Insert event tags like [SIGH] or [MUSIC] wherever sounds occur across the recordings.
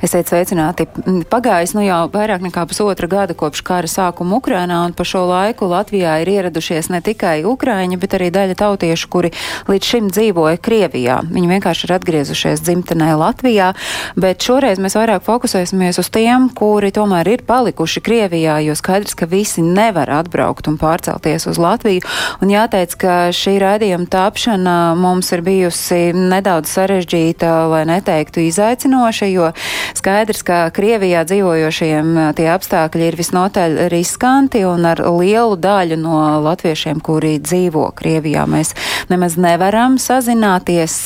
Esiet sveicināti. Pagājis nu jau vairāk nekā pusotra gada kopš kara sākuma Ukrainā, un pa šo laiku Latvijā ir ieradušies ne tikai Ukraiņi, bet arī daļa tautiešu, kuri līdz šim dzīvoja Krievijā. Viņi vienkārši ir atgriezušies dzimtenē Latvijā, bet šoreiz mēs vairāk fokusēsimies uz tiem, kuri tomēr ir palikuši Krievijā, jo skaidrs, ka visi nevar atbraukt un pārcelties uz Latviju. Un jāteic, ka šī raidījuma tāpšana mums ir bijusi nedaudz sarežģīta, lai neteiktu izaicinoša, jo Skaidrs, ka Krievijā dzīvojošiem tie apstākļi ir visnotaļ riskanti un ar lielu daļu no latviešiem, kuri dzīvo Krievijā, mēs nemaz nevaram sazināties.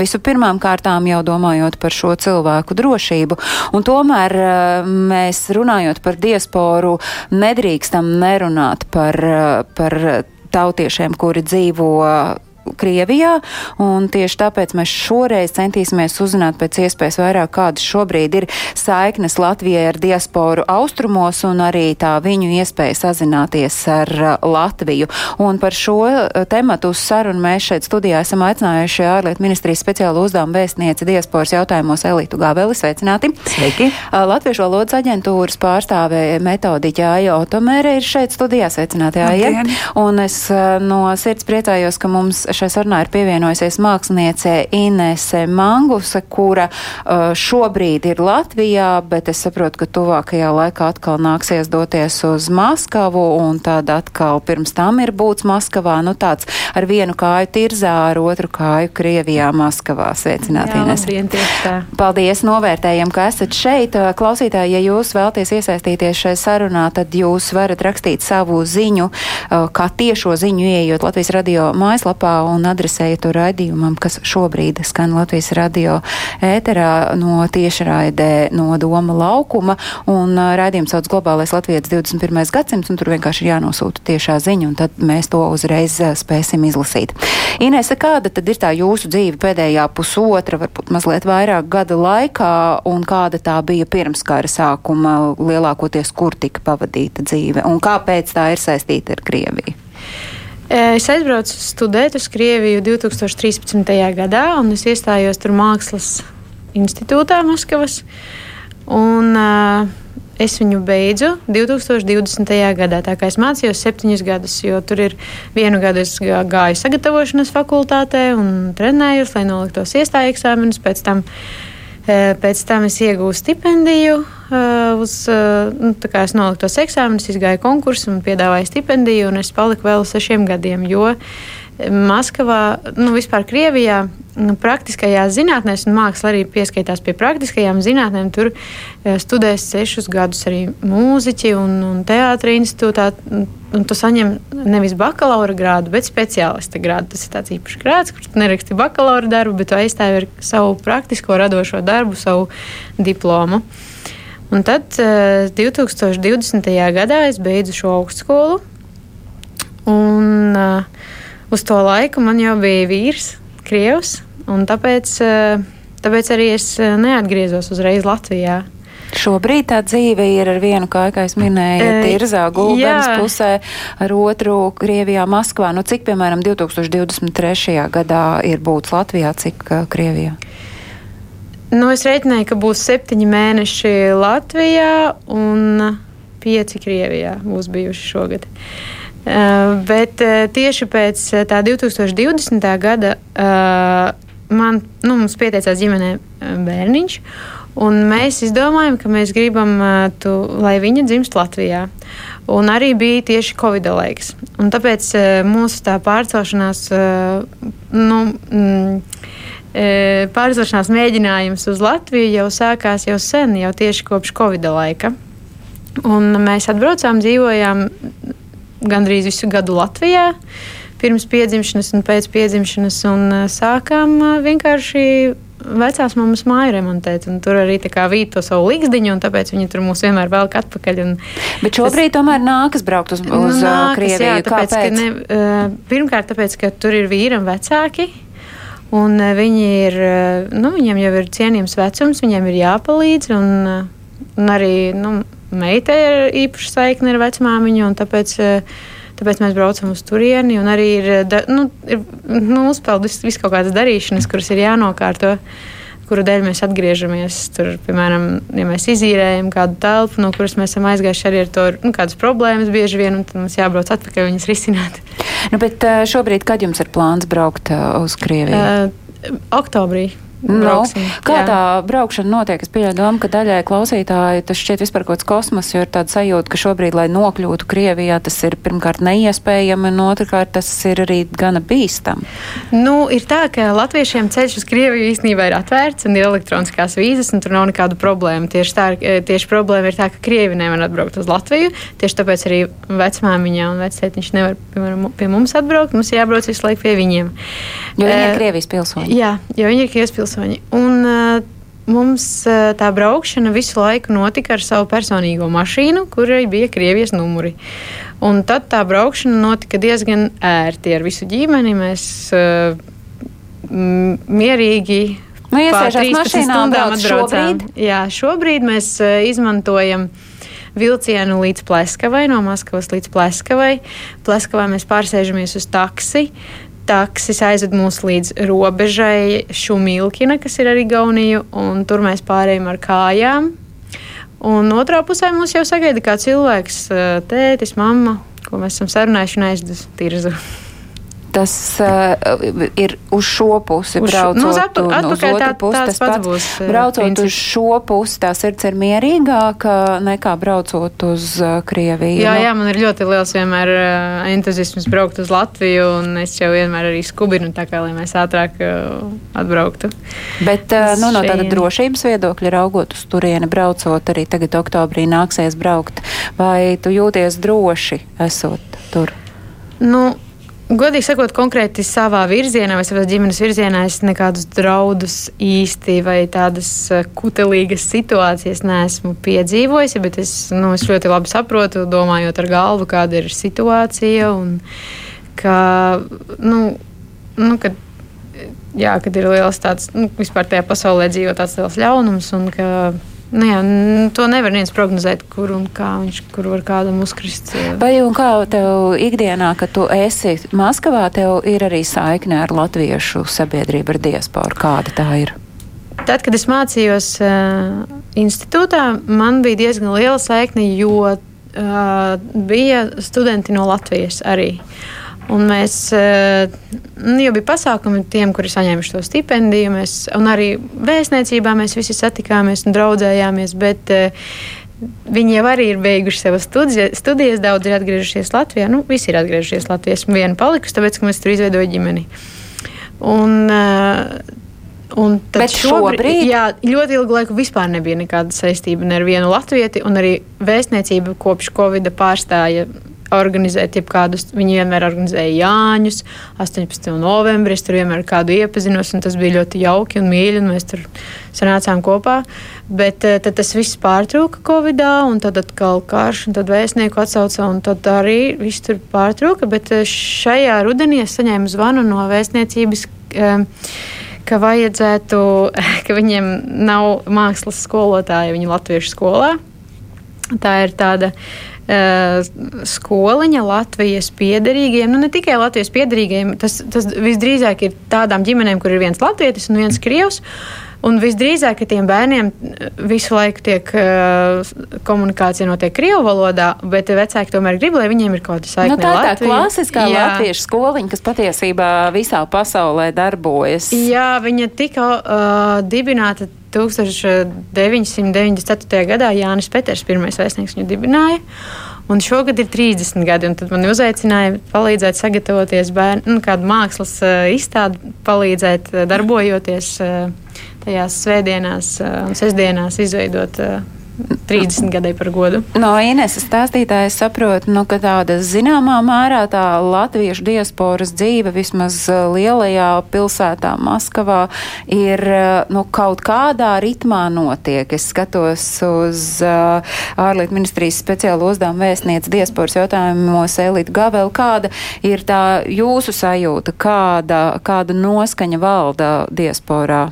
Visu pirmām kārtām jau domājot par šo cilvēku drošību. Un tomēr mēs runājot par diasporu nedrīkstam nerunāt par, par tautiešiem, kuri dzīvo Krievijā, un tieši tāpēc mēs šoreiz centīsimies uzzināt pēc iespējas vairāk, kādas šobrīd ir saiknes Latvijai ar diasporu austrumos un arī tā viņu iespēja sazināties ar Latviju. Un par šo tematu uz sarunu mēs šeit studijā esam aicinājuši ārlietu ministrijas speciālu uzdevumu vēstnieci diasporas jautājumos Elitu Gabeli. Sveicināti! Sveiki! Latviešu valodas aģentūras pārstāvē metodiķa Aija Otomēra ir šeit studijā. Sveicināti, Aija! Un es no sirds priecājos, ka mums šai sarunā ir pievienojusies māksliniece Inese Manguse, kura uh, šobrīd ir Latvijā, bet es saprotu, ka tuvākajā laikā atkal nāksies doties uz Maskavu, un tad atkal pirms tam ir būts Maskavā, nu tāds ar vienu kāju tirzā, ar otru kāju Krievijā, Maskavā. Sveicināti, Inese! Paldies, novērtējam, ka esat šeit. Klausītāji, ja jūs vēlties iesaistīties šai sarunā, tad jūs varat rakstīt savu ziņu, kā tiešo ziņu, ieejot Latvijas radio mājaslapā un adresēja to raidījumam, kas šobrīd skan Latvijas radio ēterā no tiešraidē no Doma laukuma. Un raidījums sauc Globālais Latvijas 21. gadsimts, un tur vienkārši ir jānosūta tiešā ziņa, un tad mēs to uzreiz spēsim izlasīt. Inese, kāda tad ir tā jūsu dzīve pēdējā pusotra, varbūt mazliet vairāk gada laikā, un kāda tā bija pirms kara sākuma, lielākoties kur tika pavadīta dzīve, un kāpēc tā ir saistīta ar Krieviju? Es aizbraucu studēt uz Krieviju 2013. gadā, un es iestājos tur mākslas institūtā Maskavas. Un, uh, es viņu beidzu 2020. gadā. Tā kā es mācījos septiņus gadus, jo tur ir vienu gadu es gāju sagatavošanas fakultātē un trenējos, lai noliktos iestāju eksāmenus. Pēc tam, pēc tam es iegūstu stipendiju. Uz, nu, tā kā es noliku tos eksāmenus, izgāju konkursu un piedāvāju stipendiju, un es paliku vēl sešiem gadiem. Jo Maskavā, nu, vispār Krievijā, nu, praktiskajās zinātnēs, un māksla arī pieskaitās pie praktiskajām zinātnēm, tur studēs sešus gadus arī mūziķi un, un teātris institūtā. Un tu saņem nevis bakalaura grādu, bet speciālista grādu. Tas ir tāds īpašs grāds, kurš neraksti bakalaura darbu, bet aizstāvi ar savu praktisko radošo darbu, savu diplomu. Un tad 2020. gadā es beidzu šo augstskolu. Un, uh, uz to laiku man jau bija vīrs, krievs, un tāpēc, tāpēc arī es neatgriezos uzreiz Latvijā. Šobrīd tā dzīve ir ar vienu kāju, kā es minēju, Tirzā, Gulbenes pusē, ar otru Krievijā, Maskvā. Nu, cik, piemēram, 2023. gadā ir būts Latvijā, cik Krievijā? Nu, es reiķināju, ka būs septiņi mēneši Latvijā un pieci Krievijā būs bijuši šogad. Uh, bet uh, tieši pēc uh, tā 2020. gada man, nu, mums pieteicās ģimenē bērniņš, un mēs izdomājām, ka mēs gribam, tu, lai viņa dzimst Latvijā. Un arī bija tieši Covid laiks. Un tāpēc mūsu tā pārcelšanās, nu, mm, pārcelšanās mēģinājums uz Latviju jau sākās jau sen, jau tieši kopš Covid laika. Un mēs atbraucām, dzīvojām gandrīz visu gadu Latvijā, pirms piedzimšanas un pēc piedzimšanas, un sākām vienkārši vecās mammas māju remontēt. Tur arī vīt to savu līgzdiņu, un tāpēc viņi tur mūs vienmēr velk atpakaļ. Un, Bet šobrīd tas, tomēr nākas braukt uz, nu, uz nākas, Krieviju. Jā, tāpēc, Kāpēc? ne, pirmkārt, tāpēc, ka tur ir vīram vecāki. Un viņi ir, nu, viņiem jau ir cienījams vecums, viņiem ir jāpalīdz. Un, un arī nu, meitai ir īpaša saikne ar vecmāmiņu. Tāpēc, uh, Tāpēc mēs braucam uz turieni, un arī ir, da, nu, ir nu, uzpeld vis, kaut kādas darīšanas, kuras ir jānokārto, kuru dēļ mēs atgriežamies. Tur, piemēram, ja mēs izīrējam kādu telpu, no kuras mēs esam aizgājuši arī ar to nu, kādas problēmas bieži vien, un tad mums jābrauc atpakaļ viņas risināt. Nu, bet eh, šobrīd, kad jums ir plāns braukt eh, uz Krieviju? Uh, oktobrī. No, Brauksim, kā jā. tā braukšana notiek? Es pieļauju domu, ka daļai klausītāji tas šķiet vispār kaut kāds kosmos, jo ir tāda sajūta, ka šobrīd, lai nokļūtu Krievijā, tas ir pirmkārt neiespējami, un otrkārt tas ir arī gana bīstam. Nu, ir tā, ka latviešiem ceļš uz Krieviju īstenībā ir atvērts un ir elektroniskās vīzas, un tur nav nekādu problēmu. Tieši, tā, eh, tieši problēma ir tā, ka Krievi nevar atbraukt uz Latviju. Tieši tāpēc arī vecmāmiņa un vectētiņš nevar piemēram, pie mums atbraukt. Mums jābrauc visu laiku pie viņiem. Jo viņi ir Eh, Krievijas pilsoņi. Jā, jo viņi ir Krievijas pilsoņi. Un, uh, Mums uh, tā braukšana visu laiku notika ar savu personīgo mašīnu, kurai bija Krievijas numuri. Un tad tā braukšana notika diezgan ērti ar visu ģimeni. Mēs uh, mierīgi Nu, 13 mašīnā un stundām brauc atbraucām. šobrīd? Jā, šobrīd mēs uh, izmantojam vilcienu līdz Pleskavai, no Maskavas līdz Pleskavai. Pleskavā mēs pārsēžamies uz taksi. Taksis aizved mūs līdz robežai Šumilkina, kas ir arī Gaunija, un tur mēs pārējām ar kājām. Un otrā pusē mūs jau sagaida kā cilvēks, tētis, mamma, ko mēs esam sarunājuši un aizdevuši tirzu. Tas uh, ir uz šo pusi Uz braucot, nu, uz atpa- un uz atpakaļ otru tā- pusi tas pats pats. būs, uh, Braucot princips. uz šo pusi, tā sirds ir mierīgāka nekā braucot uz uh, Krieviju. Jā, Nu, jā, man ir ļoti liels vienmēr uh, entuziasms braukt uz Latviju, un es jau vienmēr arī skubinu, tā kā lai mēs ātrāk uh, atbrauktu. Bet uh, nu, no tāda drošības viedokļa raugot uz turieni, braucot arī tagad oktobrī nāksies braukt, vai tu jūties droši esot tur? Nu, Godīgi sakot, konkrēti savā virzienā vai savā ģimenes virzienā es nekādus draudus īsti vai tādas eh, kutelīgas situācijas neesmu piedzīvojis, bet es, nu, es ļoti labi saprotu, domājot ar galvu, kāda ir situācija un ka, nu, nu, kad, jā, kad ir liels tāds, nu, vispār tajā pasaulē dzīvo tāds liels ļaunums un ka Nu jā, to nevar viens prognozēt, kur un kā viņš kur var kādam uzkrist. Vai un kā tev ikdienā, kad tu esi Maskavā, tev ir arī saikne ar latviešu sabiedrību, ar diasporu? Kāda tā ir? Tad, kad es mācījos uh, institūtā, man bija diezgan liela saikne, jo uh, bija studenti no Latvijas arī. Un mēs uh, nu, jau bija pasākumi tiem, kuri saņēmuši to stipendiju. Mēs, un arī vēstniecībā mēs visi satikāmies un draudzējāmies. Bet, uh, Viņi jau arī ir beiguši savas studijas, daudz ir atgriežušies Latvijā. Nu, visi ir atgriežušies Latvijā. Esmu viena palikusi, tāpēc, ka mēs tur izveidojam ģimeni. Un, uh, Un Bet šobrīd? Jā, ļoti ilgu laiku vispār nebija nekāda saistība ne ar vienu latvieti, un arī vēstniecība kopš Covid pārstāja organizēt jebkādus. Viņi vienmēr organizēja Jāņus, 18. novembrī. Es tur vienmēr kādu iepazinos, un tas bija ļoti jauki un mīļi, un mēs tur sanācām kopā. Bet eh, tad tas viss pārtrūka Covidā, un tad atkal karš, un tad vēstnieku atsauca, un tad arī viss tur pārtrūka. Bet eh, šajā rudenī es saņēmu zvanu no vēstniecības. eh, ka vajadzētu, [LAUGHS] ka viņiem nav mākslas skolotāja, viņi ir latviešu skolā. Tā ir tāda uh, skoliņa Latvijas piederīgiem, nu ne tikai Latvijas piederīgiem, tas, tas visdrīzāk ir tādām ģimenēm, kur ir viens latvietis un viens krievs. Un visdrīzāk, ka tiem bērniem visu laiku tiek uh, komunikācija notiek krievu valodā, bet vecāki tomēr grib, lai viņiem ir kaut kāda saikne. Nu, tā ir tā klasiskā Jā. latviešu skoliņa, kas patiesībā visā pasaulē darbojas. Jā, viņa tika uh, dibināta 1994. gadā. Jānis Peters, pirmais vēstnieks, viņu dibināja. Un šogad ir 30 gadi, un tad man uzaicināja palīdzēt sagatavoties bērnu, nu, kādu mākslas uh, izstādi, palīdzēt uh, darbojoties uh, tajās svētdienās un sestdienās, izveidot 30 gadai par godu. No Ineses stāstītājas saprotu, nu, ka tāda zināmā mērā tā latviešu diasporas dzīve vismaz uh, lielajā pilsētā Maskavā ir uh, nu, kaut kādā ritmā notiek. Es skatos uz uh, ārlietu ministrijas speciālo uzdevumu vēstniece diasporas jautājumos Elita Gavel. Kāda ir tā jūsu sajūta, kāda, kāda noskaņa valda diasporā?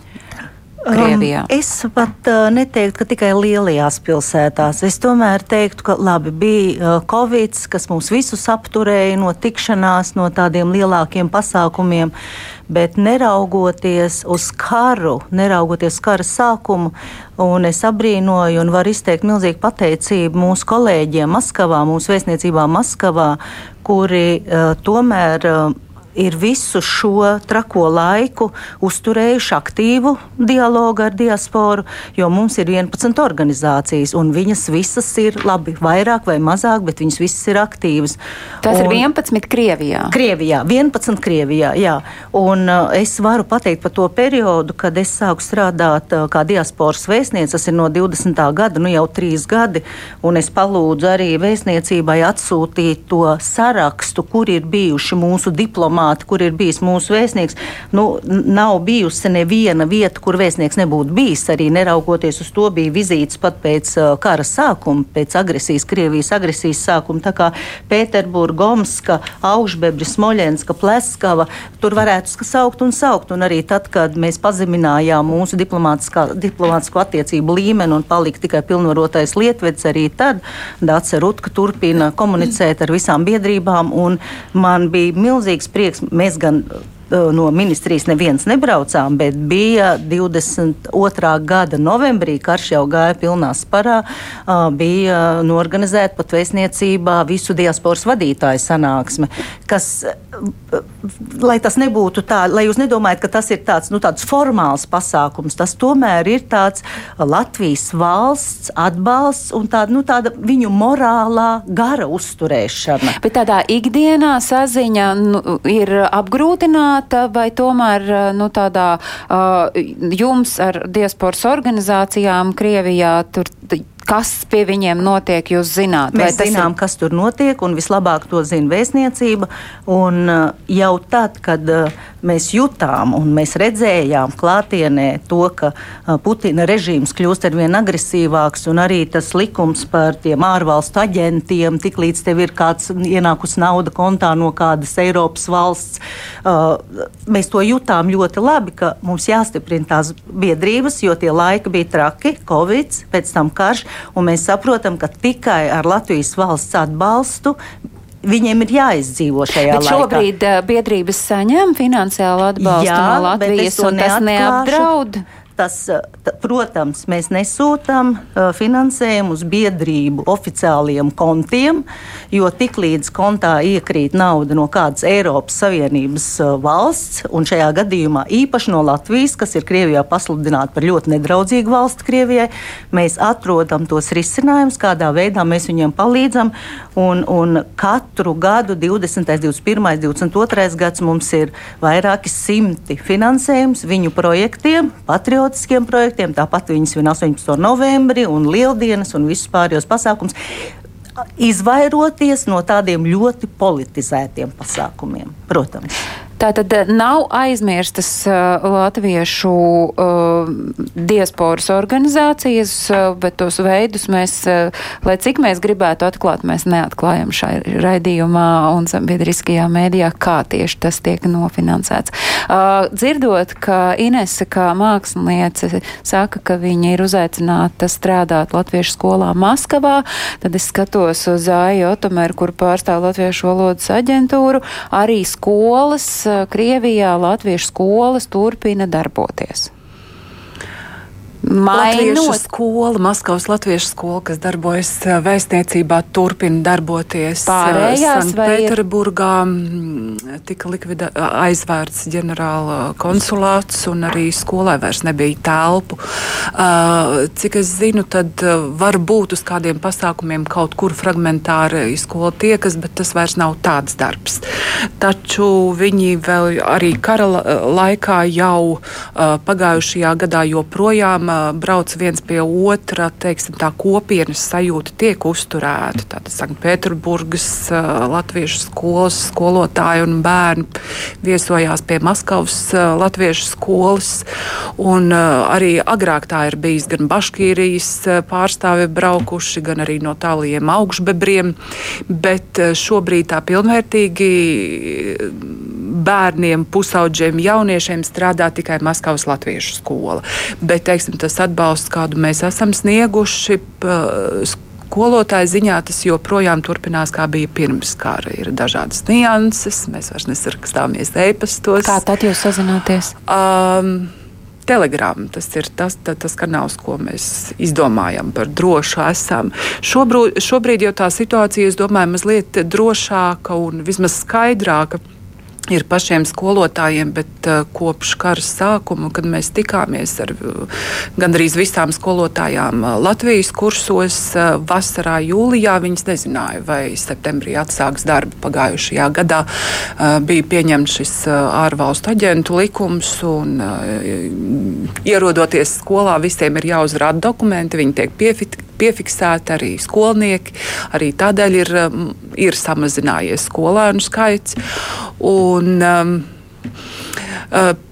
Krievijā? Um, es pat uh, neteiktu, ka tikai lielajās pilsētās. Es tomēr teiktu, ka labi bija uh, Covid, kas mūs visus apturēja no tikšanās, no tādiem lielākiem pasākumiem, bet neraugoties uz karu, neraugoties uz kara sākumu, un es abrīnoju un varu izteikt milzīgu pateicību mūsu kolēģiem Maskavā, mūsu vēstniecībā Maskavā, kuri uh, tomēr. Uh, ir visu šo trako laiku uzturējuši aktīvu dialogu ar diasporu, jo mums ir 11 organizācijas, un viņas visas ir labi, vairāk vai mazāk, bet viņas visas ir aktīvas. Tas un, ir 11 Krievijā. Krievijā, 11 Krievijā, jā. Un uh, es varu pateikt par to periodu, kad es sāku strādāt uh, kā diasporas vēstniece, tas ir no 20. gada, nu jau trīs gadi, un es palūdzu arī vēstniecībai atsūtīt to sarakstu, kur ir bijuši mūsu diplomāti diplomāti, kur ir bijis mūsu vēstnieks, nu, nav bijusi neviena vieta, kur vēstnieks nebūtu bijis. Arī neraugoties uz to, bija vizītes pat pēc uh, kara sākuma, pēc agresijas, Krievijas agresijas sākuma. Tā kā Pēterburga, Omska, Aušbebri, Smoļenska, Pleskava, tur varētu saukt un saukt. Un arī tad, kad mēs pazeminājām mūsu diplomātisko attiecību līmeni un palika tikai pilnvarotais Lietvedis, arī tad Dāca Rutka turpina komunicēt ar visām biedrībām. Man bija milzīgs prieks. Mēs gan no ministrijas neviens nebraucām, bet bija 22. gada novembrī, karš jau gāja pilnā sparā, bija norganizēta pat vēstniecībā visu diasporas vadītāju sanāksme, kas, lai tas nebūtu tā, lai jūs nedomājat, ka tas ir tāds, nu, tāds formāls pasākums, tas tomēr ir tāds Latvijas valsts atbalsts un tāda, nu, tāda viņu morālā gara uzturēšana. Bet tādā ikdienā saziņa nu, ir apgrūtināta domāta, vai tomēr eh, nu, tādā uh, jums ar diasporas organizācijām Krievijā tur kas pie viņiem notiek, jūs zināt? Mēs zinām, ir... kas tur notiek, un vislabāk to zina vēstniecība. Un, uh, jau tad, kad uh, mēs jutām un mēs redzējām klātienē to, ka uh, Putina režīms kļūst ar vien agresīvāks, un arī tas likums par tiem ārvalstu aģentiem, tiklīdz tev ir kāds ienākus nauda kontā no kādas Eiropas valsts, mēs to jutām ļoti labi, ka mums jāstiprina tās biedrības, jo tie laiki bija traki, Covid, pēc tam karš un mēs saprotam, ka tikai ar Latvijas valsts atbalstu viņiem ir jāizdzīvo šajā bet laikā. Šobrīd uh, biedrības saņem finansiālu atbalstu Jā, no Latvijas, un tas neapdraud. Tas, eh, t, protams, mēs nesūtām uh, finansējumu uz biedrību oficiāliem kontiem, jo tiklīdz kontā iekrīt nauda no kādas Eiropas Savienības uh, valsts, un šajā gadījumā īpaši no Latvijas, kas ir Krievijā pasludināta par ļoti nedraudzīgu valsti Krievijai, mēs atrodam tos risinājumus, kādā veidā mēs viņiem palīdzam. Un, un katru gadu, 20, 21, 22 gads, mums ir vairāki simti finansējums viņu projektiem, patriotiskiem patriotiskiem projektiem, tāpat viņi svin 18. novembri un lieldienas un visus pārējos pasākumus. Izvairoties no tādiem ļoti politizētiem pasākumiem, protams. Tātad eh, nav aizmirstas uh, latviešu uh, diasporas organizācijas, uh, bet tos veidus mēs, uh, lai cik mēs gribētu atklāt, mēs neatklājam šai raidījumā un sabiedriskajā mēdījā, kā tieši tas tiek nofinansēts. Uh, dzirdot, ka Inese kā māksliniece saka, ka viņa ir uzaicināta strādāt latviešu skolā Maskavā, tad es skatos uz Āju Otomeru, kur pārstāv latviešu valodas aģentūru, arī skolas Krievijā latviešu skolas turpina darboties. Latviešu Mainot. skola, Maskavas Latviešu skola, kas darbojas eh, vēstniecībā, turpina darboties. Eh, Pārējās Sanktpēterburgā mm, tika likvida, aizvērts ģenerāla konsulāts un arī skolai vairs nebija telpu. Uh, cik es zinu, tad var būt uz kādiem pasākumiem kaut kur fragmentāri skola tiekas, bet tas vairs nav tāds darbs. Taču viņi vēl arī kara laikā jau pagājušajā gadā joprojām brauc viens pie otra, teiksim, tā kopienas sajūta tiek uzturēta. Tātad Sanktpēterburgas latviešu skolas skolotāji un bērni viesojās pie Maskavas latviešu skolas. Un, arī agrāk tā ir bijis gan Baškīrijas pārstāvi braukuši, gan arī no tāliem augšbebriem. Bet šobrīd tā pilnvērtīgi bērniem, pusauģiem, jauniešiem strādā tikai Maskavas latviešu skola. Bet teiksim, tas atbalsts, kādu mēs esam snieguši, skolotāja ziņā tas joprojām turpinās, kā bija pirms kara. Ir dažādas nianses, mēs vairs nesarakstāmies e-pastos. Kā tad jūs sazināties? Um, Telegram tas ir tas, tas, tas kanāls, ko mēs izdomājam par drošu esam. Šobrīd, šobrīd jau tā situācija, es domāju, mazliet drošāka un vismaz skaidrāka ir pašiem skolotājiem, bet uh, kopš kara sākuma, kad mēs tikāmies ar uh, gandrīz visām skolotājām uh, Latvijas kursos, vasarā, jūlijā, viņas nezināja, vai septembrī atsāks darbu. Pagājušajā gadā bija pieņemts šis ārvalstu aģentu likums, un ierodoties skolā, visiem ir jāuzrāda dokumenti, viņi tiek piefiksēti arī skolnieki. Arī tādēļ ir, um, ir samazinājies skolēnu skaits. Un, um, uh,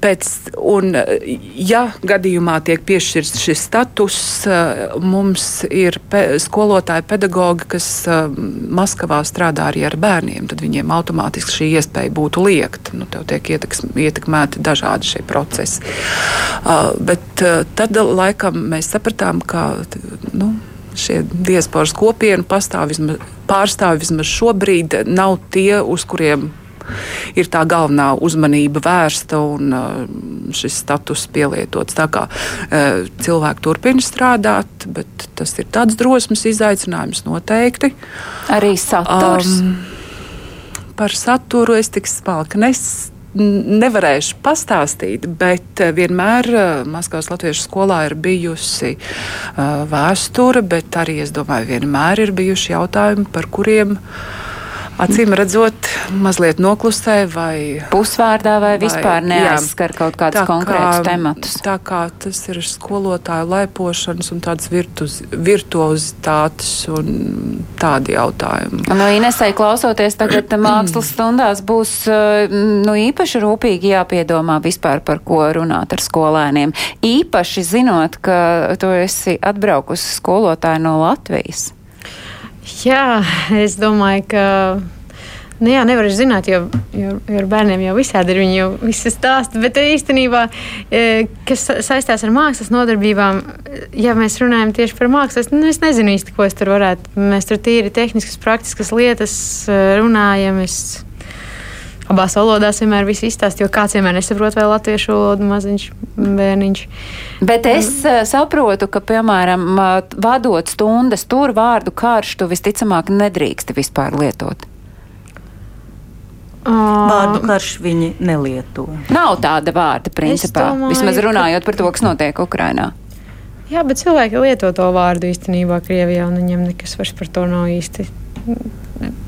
Pēc, un, ja gadījumā tiek piešķirts šis status, uh, mums ir pe skolotāji, pedagogi, kas uh, Maskavā strādā arī ar bērniem, tad viņiem automātiski šī iespēja būtu liekta. Nu, tev tiek ietekmēti dažādi šie procesi. Bet tad laikam mēs sapratām, ka. Nu, šie diasporas kopienu vismaz, pārstāvi vismaz šobrīd nav tie, uz kuriem ir tā galvenā uzmanība vērsta un uh, šis status pielietots. Tā kā uh, cilvēki turpina strādāt, bet tas ir tāds drosmes izaicinājums noteikti. Arī saturs. Um, par saturu es tik smalki nes, nevarēšu pastāstīt, bet eh, vienmēr eh, Maskavas Latviešu skolā ir bijusi uh, vēsture, bet arī es domāju, vienmēr ir bijuši jautājumi, par kuriem acīm redzot, mazliet noklusē vai pusvārdā, vai, vai vispār neaizskar jā, kaut kādus konkrētus kā, tematus. Tā kā tas ir skolotāju laipošanas un tādas virtuz, virtuozitātes un tādi jautājumi. Nu, Inesai klausoties tagad [CLEARS THROAT] mākslas stundās būs nu, īpaši rūpīgi jāpiedomā vispār par ko runāt ar skolēniem. Īpaši zinot, ka tu esi atbraukusi skolotāju no Latvijas. Jā, es domāju, ka. Nu jā, nevar zināt, jo, jo, jo ar bērniem jau visādi ir. Viņi jau visu stāsta. Bet īstenībā, e, kas saistās ar mākslas nodarbībām, ja mēs runājam tieši par mākslas, nu, es nezinu īsti, ko es tur varētu. Mēs tur tīri tehniskas, praktiskas lietas e, runājam. Es abās valodās vienmēr viss izstāsta, jo kāds vienmēr nesaprot vēl latviešu valodu maziņš bērniņš. Bet es uh, saprotu, ka, piemēram, vadot stundas tur vārdu karš, tu visticamāk nedrīksti vispār lietot. Vārdu karš viņi nelieto. Nav tāda vārda, principā. Domāju, Vismaz runājot par to, kas notiek Ukrainā. Jā, bet cilvēki lieto to vārdu īstenībā Krievijā, un viņiem nekas vairs par to nav īsti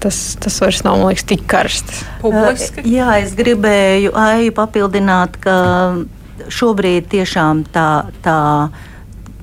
tas, tas vairs nav liekas, tik karsts. Publiski. Jā, es gribēju Aiju papildināt, ka šobrīd tiešām tā. tā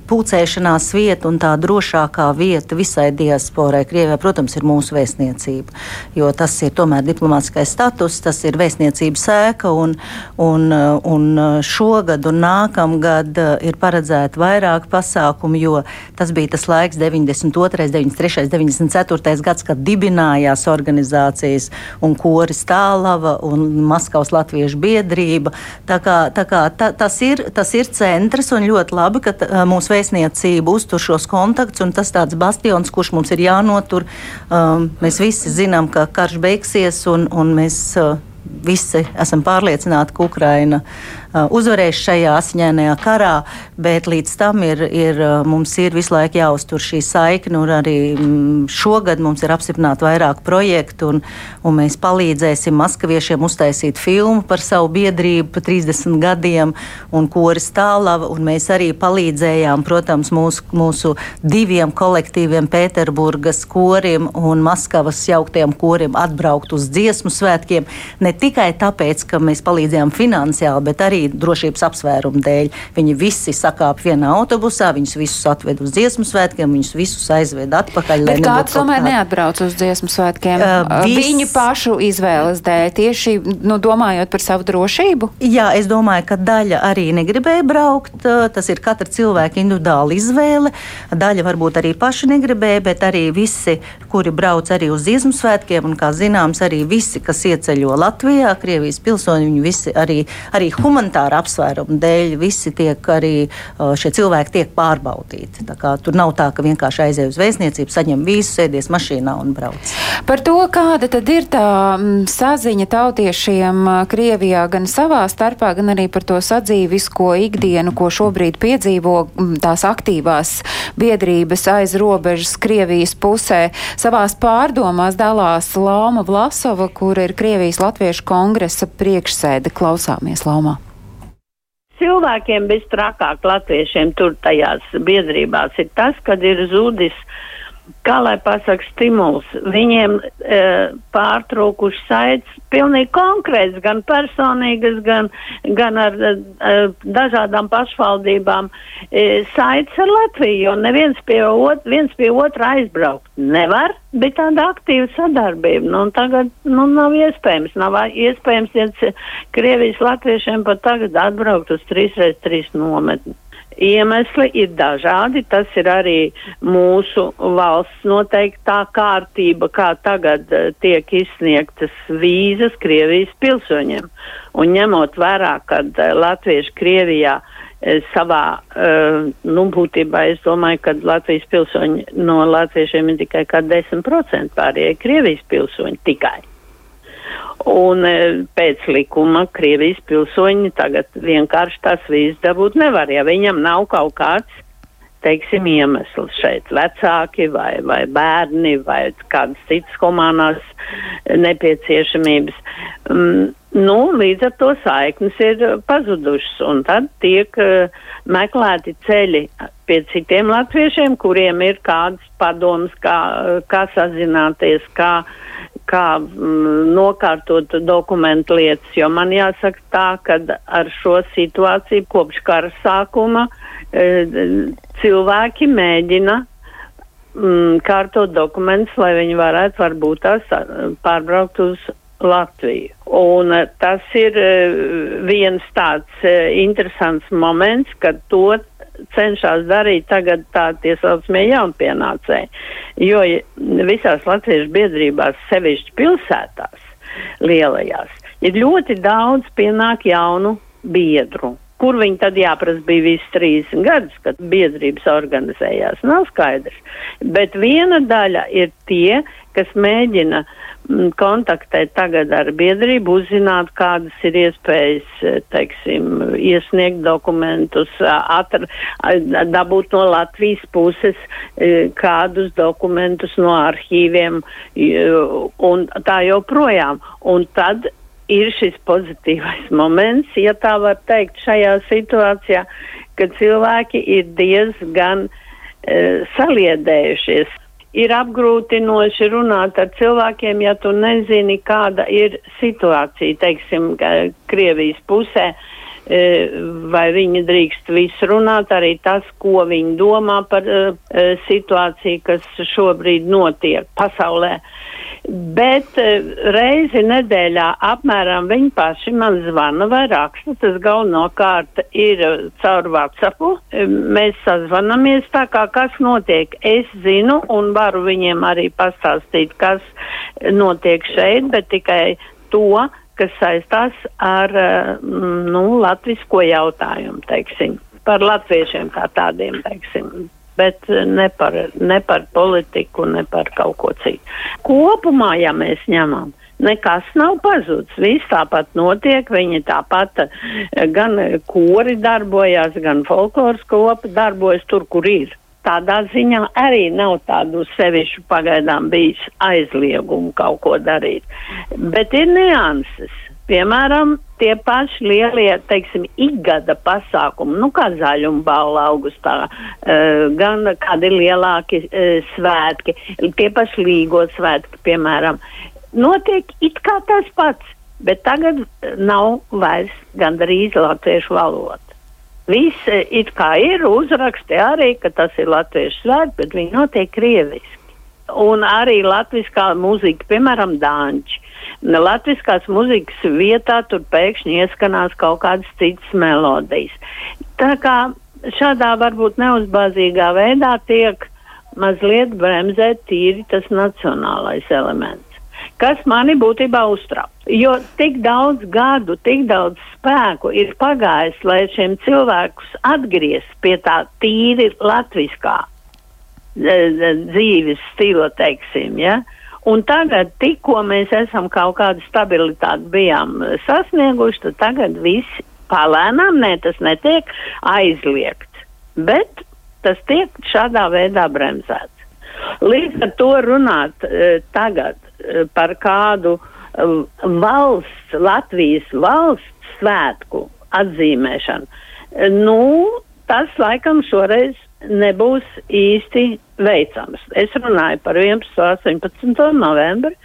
pulcēšanās vieta un tā drošākā vieta visai diasporai Krievijā, protams, ir mūsu vēstniecība. Jo tas ir tomēr diplomātskais status, tas ir vēstniecības sēka, un, un, un šogad un nākamgad ir paredzēti vairāk pasākumu, jo tas bija tas laiks 92., 93., 94. gads, kad dibinājās organizācijas un koris Tālava un Maskavas Latviešu biedrība. Tā kā, tā kā, ta, tas, ir, tas ir centrs un ļoti labi, ka mūsu vēstniecība uztur šos kontaktus, un tas tāds bastions, kurš mums ir jānotur. Um, mēs visi zinām, ka karš beigsies, un, un mēs uh, visi esam pārliecināti, ka Ukraina Uh, uzvarēs šajā asiņainajā karā, bet līdz tam ir, ir, mums ir visu laiku jāuztur šī saikne. Arī mm, šogad mums ir apstiprināti vairāk projektu, un, un mēs palīdzēsim maskaviešiem uztaisīt filmu par savu biedrību pa 30 gadiem, un koris tālava. Un mēs arī palīdzējām, protams, mūsu, mūsu diviem kolektīviem, Pēterburgas korim un Maskavas jauktiem korim atbraukt uz dziesmu svētkiem. Ne tikai tāpēc, ka mēs palīdzējām finansiāli, bet arī drošības apsvērumu dēļ. Viņi visi sakāp vienā autobusā, viņus visus atved uz dziesmu svētkiem, viņus visus aizved atpakaļ. Bet kāds tomēr kāda... neatbrauc uz dziesmu svētkiem? Uh, vis... Viņu pašu izvēles dēļ, tieši nu, domājot par savu drošību? Jā, es domāju, ka daļa arī negribēja braukt. Tas ir katra cilvēka individuāla izvēle. Daļa varbūt arī paši negribēja, bet arī visi, kuri brauc arī uz dziesmu svētkiem, un kā zināms, arī visi, kas ieceļo Latvijā, Krievijas pilsoņi, viņi visi arī, arī humanitāra apsvērumu dēļ, visi tiek arī šie cilvēki tiek pārbaudīti. Kā, tur nav tā, ka vienkārši aiziet uz vēstniecību, saņem vīzu, sēdies mašīnā un brauc. Par to, kāda tad ir tā saziņa tautiešiem Krievijā gan savā starpā, gan arī par to sadzīvisko ikdienu, ko šobrīd piedzīvo tās aktīvās biedrības aiz robežas Krievijas pusē. Savās pārdomās dalās Lauma Vlasova, kur ir Krievijas Latviešu kongresa priekšsēde. Klausāmies, Laumā cilvēkiem visstrakāk latviešiem tur tajās biedrībās ir tas, kad ir zudis kā lai pasaka, stimuls. Viņiem e, pārtraukuši saites pilnīgi konkrēts, gan personīgas, gan, gan ar e, dažādām pašvaldībām e, saites ar Latviju, jo neviens pie, ot, viens pie otra aizbraukt nevar, bet tāda aktīva sadarbība. Nu, tagad nu, nav iespējams. Nav iespējams, ja Krievijas latviešiem pat tagad atbraukt uz 3x3 nometni. Iemesli ir dažādi. Tas ir arī mūsu valsts noteiktā kārtība, kā tagad uh, tiek izsniegtas vīzas Krievijas pilsoņiem. Un ņemot vērā, ka uh, latvieši Krievijā uh, savā, nu, būtībā es domāju, ka Latvijas pilsoņi no latviešiem ir tikai kā 10% pārējie Krievijas pilsoņi tikai. Un e, pēc likuma Krievijas pilsoņi tagad vienkārši tās vīzes dabūt nevar, ja viņam nav kaut kāds, teiksim, iemesls šeit - vecāki vai, vai bērni vai kādas citas humanās nepieciešamības. Mm, nu, līdz ar to saiknes ir pazudušas, un tad tiek uh, meklēti ceļi pie citiem latviešiem, kuriem ir kādas padomas, kā, kā sazināties, kā uh, kā mm, nokārtot dokumentu lietas, jo man jāsaka tā, ka ar šo situāciju kopš kara sākuma e, cilvēki mēģina mm, kārtot dokumentus, lai viņi varētu varbūt tās pārbraukt uz Latviju. Un e, tas ir e, viens tāds e, interesants moments, kad to cenšas darīt tagad tā tie saucamie jaunpienācēji. Jo visās latviešu biedrībās, sevišķi pilsētās, lielajās, ir ļoti daudz pienāk jaunu biedru. Kur viņi tad jāprasa bija visi 30 gadus, kad biedrības organizējās, nav skaidrs. Bet viena daļa ir tie, kas mēģina Mm, kontaktēt tagad ar biedrību, uzzināt, kādas ir iespējas, teiksim, iesniegt dokumentus, atra, dabūt no Latvijas puses eh, kādus dokumentus no arhīviem un tā joprojām. Un tad ir šis pozitīvais moments, ja tā var teikt, šajā situācijā, kad cilvēki ir diezgan uh, saliedējušies ir apgrūtinoši runāt ar cilvēkiem, ja tu nezini, kāda ir situācija, teiksim, Krievijas pusē, e, vai viņi drīkst visu runāt, arī tas, ko viņi domā par e, e, situāciju, kas šobrīd notiek pasaulē. Bet eh, reizi nedēļā apmēram viņi paši man zvana vai raksta. Tas galvenokārt ir eh, caur WhatsApp. Eh, mēs sazvanamies tā kā kas notiek. Es zinu un varu viņiem arī pastāstīt, kas notiek šeit, bet tikai to, kas saistās ar nu, latvisko jautājumu, teiksim, par latviešiem kā tādiem, teiksim bet eh, ne par, ne par politiku, ne par kaut ko citu. Kopumā, ja mēs ņemam, nekas nav pazudis. Viss tāpat notiek, viņi tāpat eh, gan kori darbojās, gan folkloras kopa darbojas tur, kur ir. Tādā ziņā arī nav tādu sevišķu pagaidām bijis aizliegumu kaut ko darīt. Bet ir nianses. Piemēram, tie paši lielie, teiksim, ikgada pasākumi, nu, kā zaļuma balva augustā, uh, gan kādi lielāki uh, svētki, tie paši līgo svētki, piemēram, notiek it kā tas pats. bet tagad nav vairs gandrīz latviešu valoda. Viss eh, it kā ir uzraksti arī, ka tas ir latviešu svētki, bet viņi notiek krieviski. Un arī latviskā mūzika, piemēram, dāņķi. Latviskās mūzikas vietā tur pēkšņi ieskanās kaut kādas citas melodijas. Tā kā šādā varbūt neuzbāzīgā veidā tiek mazliet bremzēt tīri tas nacionālais elements kas mani būtībā uztrauc. Jo tik daudz gadu, tik daudz spēku ir pagājis, lai šiem cilvēkus atgriezt pie tā tīri latviskā dzīves stila, teiksim, ja. Un tagad, tikko mēs esam kaut kādu stabilitāti bijām sasnieguši, tad tagad viss palēnām, ne, tas netiek aizliegts, bet tas tiek šādā veidā bremzēts. Līdz ar to runāt e, tagad e, par kādu e, valsts, Latvijas valsts svētku atzīmēšanu, nu, tas laikam šoreiz nebūs īsti veicams. Es runāju par 11. un 18. novembri,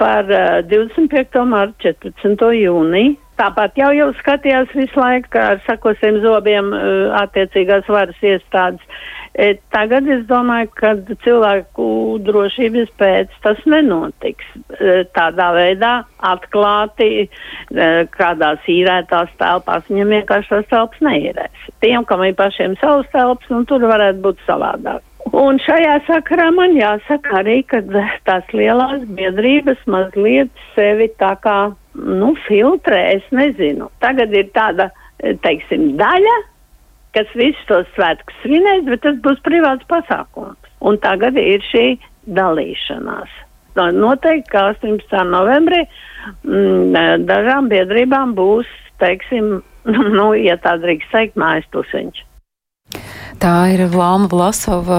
par uh, 25. martu, 14. jūniju. Tāpat jau jau skatījās visu laiku ar sakosiem zobiem uh, attiecīgās varas iestādes. E, tagad es domāju, ka cilvēku drošības pēc tas nenotiks e, tādā veidā atklāti, e, kādās īrētās telpās. Viņam vienkārši tās telpas neīrēs. Tiem, kam ir pašiem savas telpas, un tur varētu būt savādāk. Un šajā sakarā man jāsaka arī, ka tās lielās biedrības mazliet sevi tā kā, nu, filtrē, es nezinu. Tagad ir tāda, teiksim, daļa kas visus tos svētkus svinēs, bet tas būs privāts pasākums. Un tagad ir šī dalīšanās. Noteikti, ka 18. novembrī mm, dažām biedrībām būs, teiksim, [LAUGHS] nu, ja tā drīkst teikt, mājas tusiņš. Tā ir Lāma Vlasova,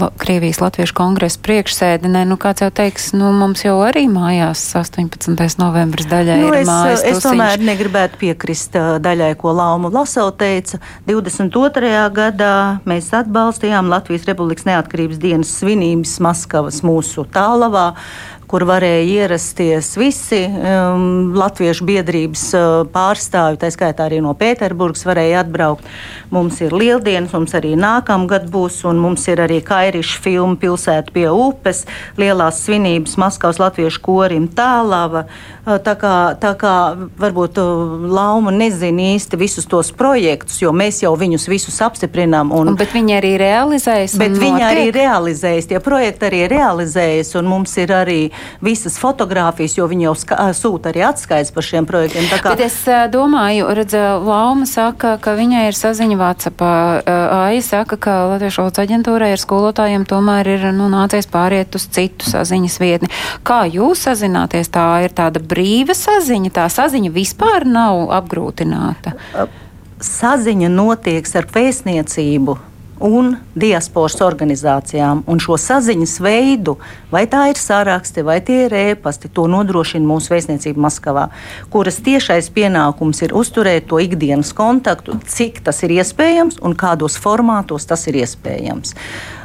La, Krievijas Latviešu kongresa priekšsēde. Nē, nu kāds jau teiks, nu mums jau arī mājās 18. novembris daļai nu, ir es, mājas. Es tusiņš. tomēr negribētu piekrist daļai, ko Lāma Vlasova teica. 22. gadā mēs atbalstījām Latvijas Republikas neatkarības dienas svinības Maskavas mūsu tālavā kur varēja ierasties visi um, latviešu biedrības uh, pārstāvji, tā skaitā arī no Pēterburgas varēja atbraukt. Mums ir lieldienas, mums arī nākamgad būs, un mums ir arī kairiša filma Pilsēta pie upes, lielās svinības Maskavas latviešu korim Tālava. Uh, tā kā, tā kā varbūt uh, Lauma nezina īsti visus tos projektus, jo mēs jau viņus visus apstiprinām. Un, un, bet viņi arī realizējas. Bet viņi notiek? arī realizējas, tie projekti arī realizējas, un mums ir arī visas fotogrāfijas, jo viņi jau sūta arī atskaits par šiem projektiem. Kā... Bet es domāju, redz, Lauma saka, ka viņai ir saziņa Vācijā. Aija saka, ka Latviešu valodas aģentūrai ar skolotājiem tomēr ir nu, nācies pāriet uz citu saziņas vietni. Kā jūs sazināties? Tā ir tāda brīva saziņa, tā saziņa vispār nav apgrūtināta. Saziņa notiek ar pēcniecību un diasporas organizācijām. Un šo saziņas veidu, vai tā ir saraksti, vai tie ir ēpasti, to nodrošina mūsu vēstniecība Maskavā, kuras tiešais pienākums ir uzturēt to ikdienas kontaktu, cik tas ir iespējams un kādos formātos tas ir iespējams.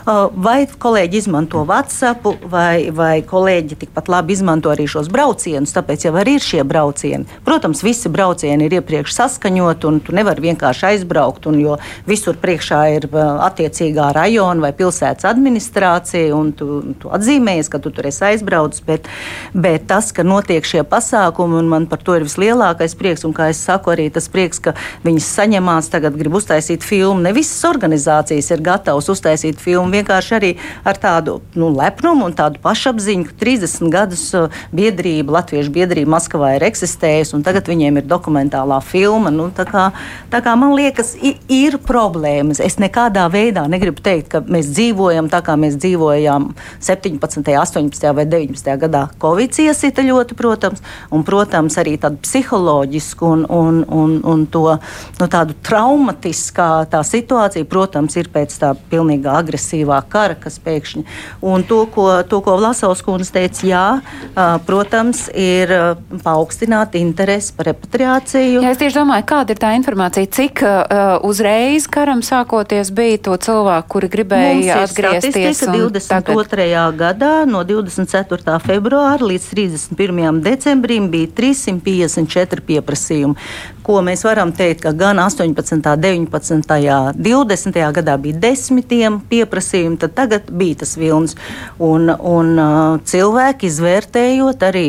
Vai kolēģi izmanto WhatsApp, vai, vai kolēģi tikpat labi izmanto arī šos braucienus, tāpēc jau ir šie braucieni. Protams, visi braucieni ir iepriekš saskaņoti, un tu nevari vienkārši aizbraukt, un, jo visur priekšā ir attiecīgā rajona vai pilsētas administrācija, un tu, tu atzīmējies, ka tu tur esi aizbraucis, bet, bet tas, ka notiek šie pasākumi, un man par to ir vislielākais prieks, un kā es saku, arī tas prieks, ka viņas saņemās, tagad grib uztaisīt filmu. Ne visas organizācijas ir gatavas uztaisīt filmu un vienkārši arī ar tādu nu, lepnumu un tādu pašapziņu, ka 30 gadus uh, biedrība, Latviešu biedrība Maskavā ir eksistējusi, un tagad viņiem ir dokumentālā filma. Nu, tā, kā, tā kā man liekas, ir problēmas. Es nekādā veidā negribu teikt, ka mēs dzīvojam tā, kā mēs dzīvojām 17., 18. vai 19. gadā. Covid iesita ļoti, protams, un, protams, arī tādu psiholoģisku un, un, un, un to nu, tādu traumatiskā tā situācija, protams, ir pēc tā pilnīgā agresīva informatīvā kara, kas pēkšņi. Un to, ko, to, ko Vlasovs kundze teica, jā, protams, ir paaugstināt interesi par repatriāciju. Jā, es tieši domāju, kāda ir tā informācija, cik uh, uzreiz karam sākoties bija to cilvēku, kuri gribēja atgriezties. 22. Tagad... gadā no 24. februāra līdz 31. decembrim bija 354 pieprasījumi ko mēs varam teikt, ka gan 18., 19., 20. gadā bija desmitiem pieprasījumi, tad tagad bija tas vilnis. Un, un cilvēki izvērtējot arī,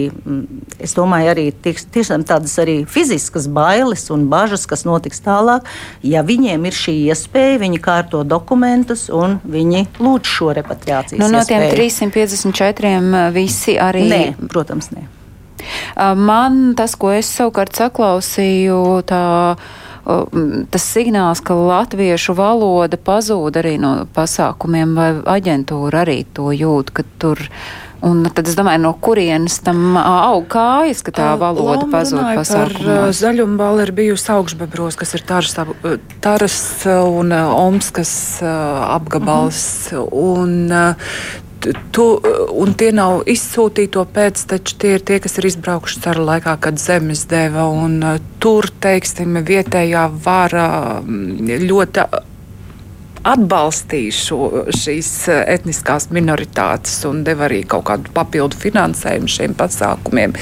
es domāju, arī tiks, tiešām tādas arī fiziskas bailes un bažas, kas notiks tālāk, ja viņiem ir šī iespēja, viņi kārto dokumentus un viņi lūdz šo repatriācijas. Nu, no tiem iespēju. 354 visi arī. Nē, protams, nē. Man tas, ko es savukārt saklausīju, tā tas signāls, ka latviešu valoda pazūd arī no pasākumiem, vai aģentūra arī to jūt, ka tur. Un tad es domāju, no kurienes tam aug kājas, ka tā valoda pazūd pasākumos. Zaļumbala ir bijusi augšbebros, kas ir taras, taras un omskas apgabals. Uh -huh. Un tu, un tie nav izsūtīto pēcteči, tie ir tie, kas ir izbraukuši ceru laikā, kad zemes deva. Un, uh, tur, teiksim, vietējā vara mm, ļoti atbalstīja šo, šīs eh, etniskās minoritātes un deva arī kaut kādu papildu finansējumu šiem pasākumiem.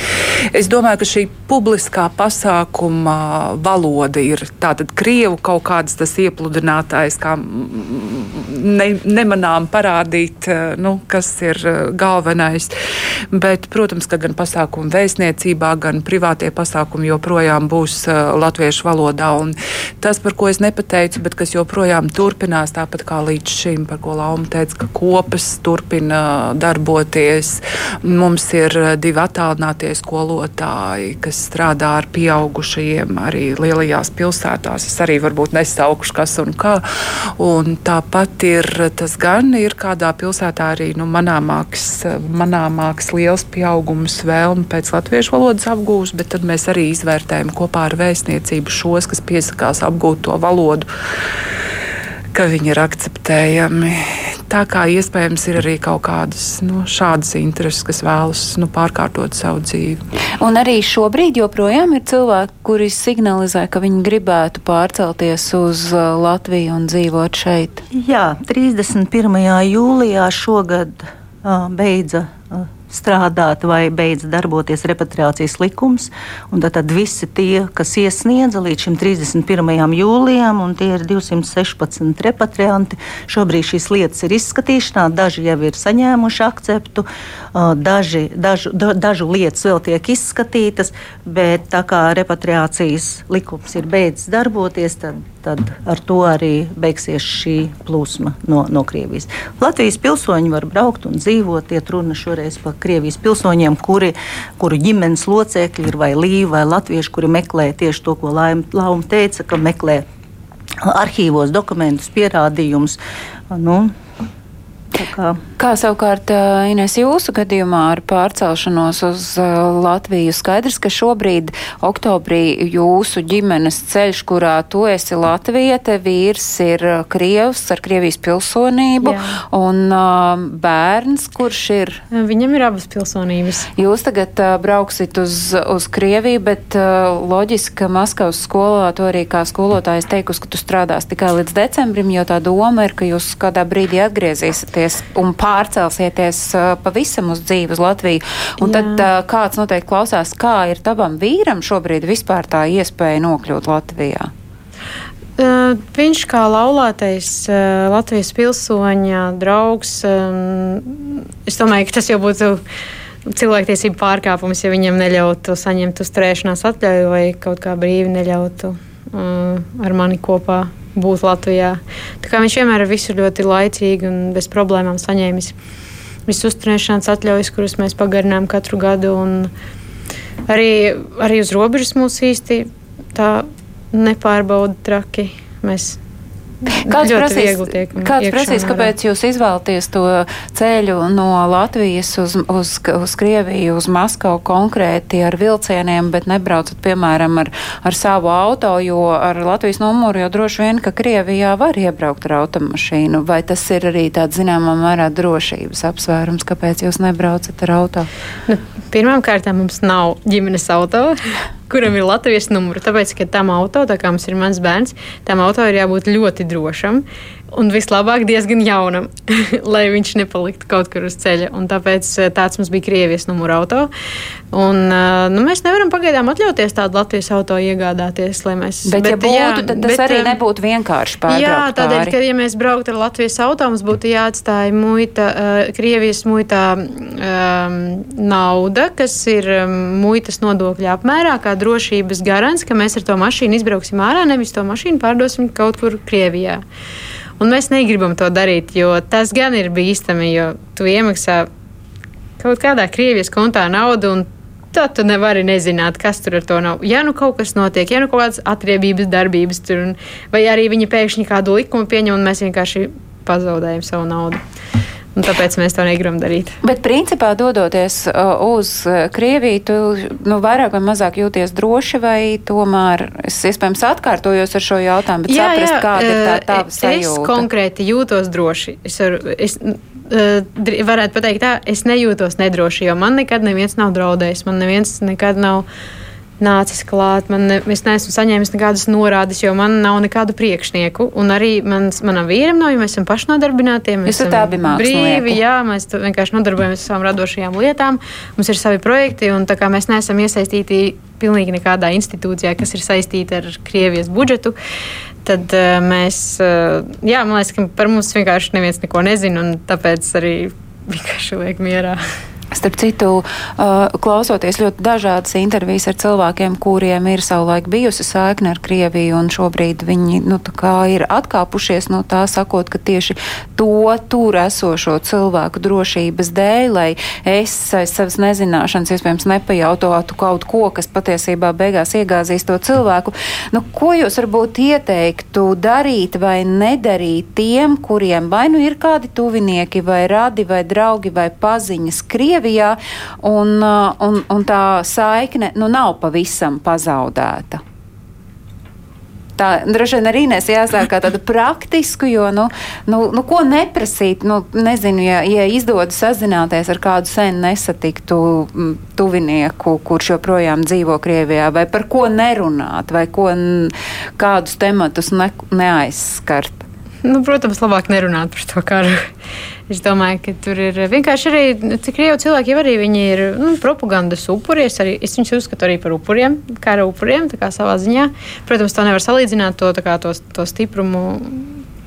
Es domāju, ka šī publiskā pasākuma valoda ir tātad Krievu kaut kāds tas iepludinātājs, kā ne, nemanām parādīt, eh, nu, kas ir eh, galvenais. Bet, protams, ka gan pasākumu vēstniecībā, gan privātie pasākumi joprojām būs latviešu valodā. Un tas, par ko es nepateicu, bet kas joprojām turpinās, turpinās tāpat kā līdz šim, par ko Lauma teica, ka kopas turpina darboties. Mums ir divi attālinātie skolotāji, kas strādā ar pieaugušajiem arī lielajās pilsētās. Es arī varbūt nesaukšu, kas un kā. Un tāpat ir tas gan ir kādā pilsētā arī nu, manāmāks, manāmāks liels pieaugums vēlme pēc latviešu valodas apgūst, bet tad mēs arī izvērtējam kopā ar vēstniecību šos, kas piesakās apgūt to valodu ka viņi ir akceptējami. Tā kā iespējams ir arī kaut kādas nu, šādas intereses, kas vēlas nu, pārkārtot savu dzīvi. Un arī šobrīd joprojām ir cilvēki, kuri signalizē, ka viņi gribētu pārcelties uz uh, Latviju un dzīvot šeit. Jā, 31. jūlijā šogad uh, beidza. Uh, strādāt vai beidz darboties repatriācijas likums. Tad, tad visi tie, kas iesniedza līdz šim 31. jūlijam, un tie ir 216 repatrianti, šobrīd šīs lietas ir izskatīšanā. Daži jau ir saņēmuši akceptu, daži, dažu, dažu lietas vēl tiek izskatītas, bet tā kā repatriācijas likums ir beidzis darboties, tad tad ar to arī beigsies šī plūsma no, no Krievijas. Latvijas pilsoņi var braukt un dzīvot, iet runa šoreiz par Krievijas pilsoņiem, kuri, kuru ģimenes locekļi ir vai līvi vai latvieši, kuri meklē tieši to, ko Lauma teica, ka meklē arhīvos dokumentus, pierādījumus. Nu, Kā. kā savukārt, Ines, jūsu gadījumā ar pārcelšanos uz Latviju skaidrs, ka šobrīd oktobrī jūsu ģimenes ceļš, kurā tu esi Latviete, vīrs ir Krievs ar Krievijas pilsonību Jā. un uh, bērns, kurš ir? Viņam ir abas pilsonības. Jūs tagad uh, brauksit uz, uz Krieviju, bet uh, loģiski, ka Maskavas skolā to arī kā skolotājs teikusi, ka tu strādās tikai līdz decembrim, jo tā doma ir, ka jūs kādā brīdī atgriezīsieties pārcelties un pārcelsieties uh, pavisam uz dzīvi uz Latviju. Un Jā. tad uh, kāds noteikti klausās, kā ir tavam vīram šobrīd vispār tā iespēja nokļūt Latvijā? Uh, viņš kā laulātais uh, Latvijas pilsoņa draugs, um, es domāju, ka tas jau būtu cilvēktiesību pārkāpums, ja viņam neļautu saņemt uzturēšanās atļauju vai kaut kā brīvi neļautu ar mani kopā būt Latvijā. Viņš vienmēr ir visu ļoti laicīgi un bez problēmām saņēmis visas uzturēšanās atļaujas, kuras mēs pagarinām katru gadu. Arī, arī uz robežas mūs īsti tā nepārbauda traki. Mēs Kāds prasīs, kāds prasīs kāpēc jūs izvēlaties to ceļu no Latvijas uz, uz, uz Krieviju, uz Maskavu konkrēti ar vilcieniem, bet nebraucat, piemēram, ar, ar savu auto, jo ar Latvijas numuru jau droši vien, ka Krievijā var iebraukt ar automašīnu. Vai tas ir arī tāds zināmā mērā drošības apsvērums, kāpēc jūs nebraucat ar auto? Nu, Pirmkārt, mums nav ģimenes auto, kuram ir Latvijas numurs. Tāpēc, ka tam auto, tā kā mums ir mans bērns, tam auto ir jābūt ļoti drošam. Un vislabāk diezgan jaunam, [LAUGHS] lai viņš nepaliktu kaut kur uz ceļa. Un tāpēc eh, tāds mums bija Krievijas numura auto. Un, eh, nu, mēs nevaram pagaidām atļauties tādu Latvijas auto iegādāties. Mēs, Bet, bet, ja būtu, tad tas bet, arī eh, nebūtu vienkārši pārbraukt Jā, tādēļ, pāri. ka, ja mēs brauktu ar Latvijas auto, mums būtu jāatstāj muita, Krievijas muitā um, nauda, kas ir um, muitas nodokļa apmērā, kā drošības garants, ka mēs ar to mašīnu izbrauksim ārā, nevis to mašīnu pārdosim kaut kur Krievijā. Un mēs negribam to darīt, jo tas gan ir bīstami, jo tu iemaksā kaut kādā Krievijas kontā naudu. Tad tu nevari nezināt, kas tur ar to nav. Ja nu kaut kas notiek, ja nu kaut kādas atriebības darbības tur, un, vai arī viņi pēkšņi kādu likumu pieņem, un mēs vienkārši pazaudējam savu naudu. Un tāpēc mēs to negribam darīt. Bet, principā, dodoties uz uh, Krieviju, tu nu, vairāk vai mazāk jūties droši, vai tomēr es iespējams atkārtojos ar šo jautājumu, bet jā, saprast, jā, kāda ir tā tava sajūta. Es konkrēti jūtos droši. Es, var, es uh, varētu pateikt tā, es nejūtos nedroši, jo man nekad neviens nav draudējis, man neviens nekad nav nācis klāt. Man ne, es neesmu saņēmis nekādas norādes, jo man nav nekādu priekšnieku. Un arī mans, manam vīram nav, jo mēs esam pašnodarbināti. Mēs esam brīvi, jā, mēs vienkārši nodarbojamies ar savām radošajām lietām. Mums ir savi projekti, un tā kā mēs neesam iesaistīti pilnīgi nekādā institūcijā, kas ir saistīta ar Krievijas budžetu. Tad uh, mēs, uh, jā, man liekas, ka par mums vienkārši neviens neko nezina, un tāpēc arī vienkārši liek mierā. Starp citu, klausoties ļoti dažādas intervijas ar cilvēkiem, kuriem ir savulaik bijusi saikne ar Krieviju, un šobrīd viņi nu, ir atkāpušies no tā, sakot, ka tieši to tur esošo cilvēku drošības dēļ, lai es aiz savas nezināšanas iespējams nepajautātu kaut ko, kas patiesībā beigās iegāzīs to cilvēku. Nu, ko jūs varbūt ieteiktu darīt vai nedarīt tiem, kuriem vai nu ir kādi tuvinieki, vai radi, vai draugi, vai paziņas Krievijā? Krievijā, un, un, un tā saikne nu, nav pavisam pazaudēta. Tā droši vien arī nes jāsāk kā tādu praktisku, jo, nu, nu, nu ko neprasīt, nu, nezinu, ja, ja izdodas sazināties ar kādu sen nesatiktu tuvinieku, kurš joprojām dzīvo Krievijā, vai par ko nerunāt, vai ko, kādus tematus ne, neaizskart. Nu, protams, labāk nerunāt par to karu. Es domāju, ka tur ir vienkārši arī, cik krievi cilvēki arī viņi ir nu, propagandas upuri. Es, arī, es viņus uzskatu arī par upuriem, kara upuriem, tā kā savā ziņā. Protams, to nevar salīdzināt to, kā, to, to stiprumu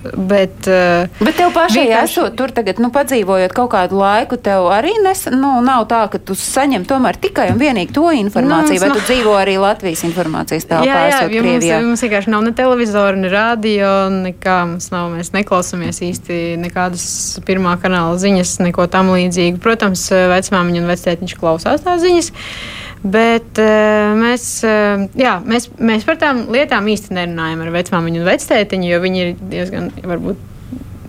Bet, uh, bet tev pašai vienkārši... esot tur tagad, nu, padzīvojot kaut kādu laiku, tev arī nes, nu, nav tā, ka tu saņem tomēr tikai un vienīgi to informāciju, nu, vai tu nav... dzīvo arī Latvijas informācijas telpā? Jā, jā, jo mums, mums vienkārši nav ne televizora, ne radio, nekā mums nav, mēs neklausāmies īsti nekādas pirmā kanāla ziņas, neko tam līdzīgu. Protams, vecmāmiņa un vectētiņš klausās tās ziņas. Bet uh, mēs, uh, jā, mēs, mēs par tām lietām īsti nerunājam ar vecmāmiņu un vectētiņu, jo viņi ir diezgan, varbūt,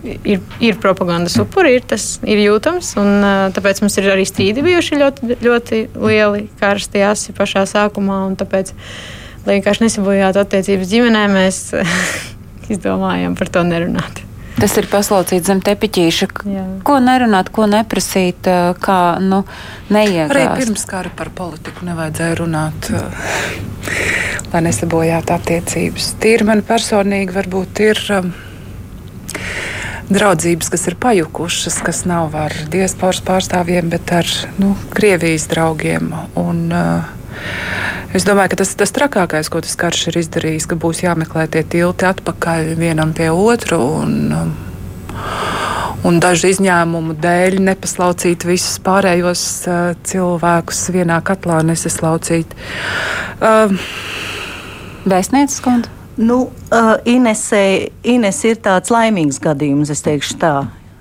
ir, ir propagandas upuri, ir tas ir jūtams. Un, tāpēc mums ir arī strīdi bijuši ļoti, ļoti lieli, karsti asi pašā sākumā. Tāpēc, lai vienkārši nesabojātu attiecības ģimenē, mēs [LAUGHS] izdomājam par to nerunāt. Tas ir paslaucīts zem tepiķīša. Jā. Ko nerunāt, ko neprasīt, kā nu, neiegāt. Arī pirms kara par politiku nevajadzēja runāt, lai nesabojātu attiecības. Tīri man personīgi varbūt ir draudzības, kas ir pajukušas, kas nav ar diasporas pārstāvjiem, bet ar nu, Krievijas draugiem. Un, uh, Es domāju, ka tas ir tas trakākais, ko tas karš ir izdarījis, ka būs jāmeklē tie tilti atpakaļ vienam pie otru. Un, un dažu izņēmumu dēļ nepaslaucīt visus pārējos uh, cilvēkus vienā katlā, nesaslaucīt. Uh, Vēstnieces kundze? Nu, uh, Inesē, Ines ir tāds laimīgs gadījums, es teikšu tā.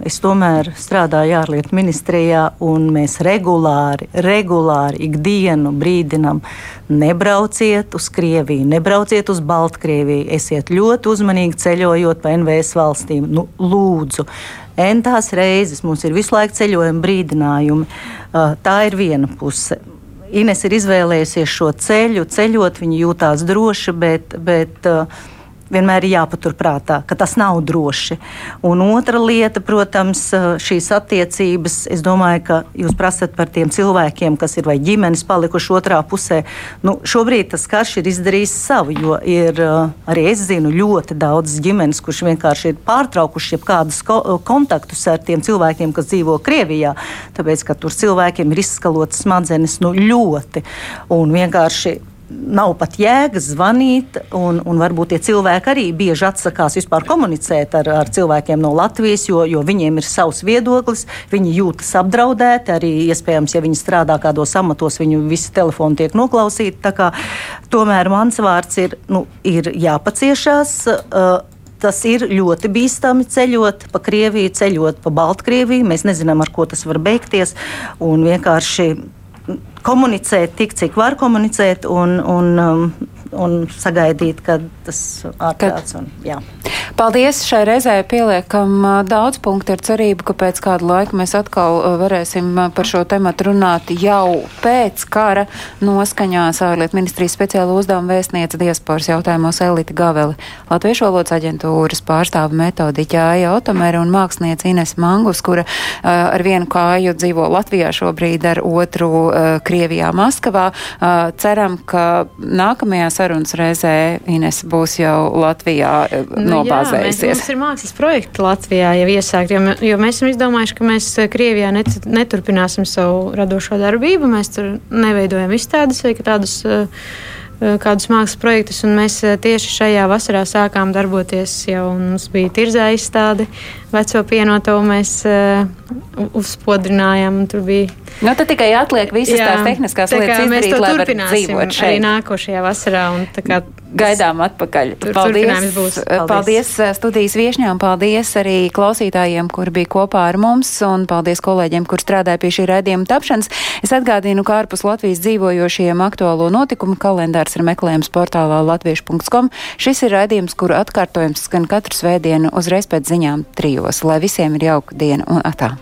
es tomēr strādāju ārlietu ministrijā, un mēs regulāri, regulāri ikdienu brīdinam, nebrauciet uz Krieviju, nebrauciet uz Baltkrieviju, esiet ļoti uzmanīgi ceļojot pa NVS valstīm. Nu, lūdzu, entās reizes mums ir visu laiku ceļojuma brīdinājumi. Uh, tā ir viena puse. Ines ir izvēlējusies šo ceļu, ceļot, viņa jūtās droši, bet, bet uh, vienmēr ir jāpaturprātā, ka tas nav droši. Un otra lieta, protams, šīs attiecības. Es domāju, ka jūs prasat par tiem cilvēkiem, kas ir vai ģimenes palikuši otrā pusē. Nu, šobrīd tas karš ir izdarījis savu, jo ir arī es zinu ļoti daudz ģimenes, kurš vienkārši ir pārtraukuši jebkādus ko kontaktus ar tiem cilvēkiem, kas dzīvo Krievijā, tāpēc, ka tur cilvēkiem ir izskalotas smadzenes nu, ļoti un vienkārši nav pat jēgas zvanīt, un, un varbūt tie cilvēki arī bieži atsakās vispār komunicēt ar, ar cilvēkiem no Latvijas, jo, jo viņiem ir savs viedoklis, viņi jūtas apdraudēti, arī iespējams, ja viņi strādā kādos amatos, viņu visi telefoni tiek noklausīti. Tomēr mans vārds ir, nu, ir jāpaciešās. Uh, tas ir ļoti bīstami ceļot pa Krieviju, ceļot pa Baltkrieviju. Mēs nezinām, ar ko tas var beigties. Un vienkārši komunicēt tik, cik var komunicēt, un, un, um, un sagaidīt, kad tas jā. Paldies! Šai reizē pieliekam daudz punktu ar cerību, ka pēc kāda laika mēs atkal varēsim par šo tematu runāt jau pēc kara noskaņās ārlietu ministrijas speciāla uzdevuma vēstniece diasporas jautājumos Elita Gaveli, Latviešu valodas aģentūras pārstāva metodiķa Aija Otomera un māksliniece Ines Mangus, kura ar vienu kāju dzīvo Latvijā šobrīd, ar otru Krievijā, Maskavā. Ceram, ka nākamajā sarunas reizē Ines būs jau Latvijā uh, nu, nobāzēta bāzējusies. Mums ir mākslas projekti Latvijā jau iesākt, jo, jo mēs esam izdomājuši, ka mēs eh, Krievijā net, neturpināsim savu radošo darbību. Mēs tur neveidojam izstādes vai tādus. Uh, kādus mākslas projektus, un mēs tieši šajā vasarā sākām darboties. Jau mums bija tirzā izstāde, veco pienotavu mēs uh, uzspodrinājām. Tur bija. Nu, tad tikai atliek visas jā, tās tehniskās tā lietas, izdarīt, lai varētu dzīvot šeit. Arī nākošajā vasarā. Un, gaidām atpakaļ. Tur paldies, būs. paldies. paldies eh, studijas viešņām, paldies arī klausītājiem, kuri bija kopā ar mums, un paldies kolēģiem, kur strādāja pie šī raidījuma tapšanas. Es atgādinu, ka ārpus Latvijas dzīvojošiem aktuālo notikumu kalendārs ir meklējums portālā latviešu.com. Šis ir raidījums, kuru atkārtojums skan katru svētdienu uzreiz pēc ziņām trijos. Lai visiem ir jauka diena un atā!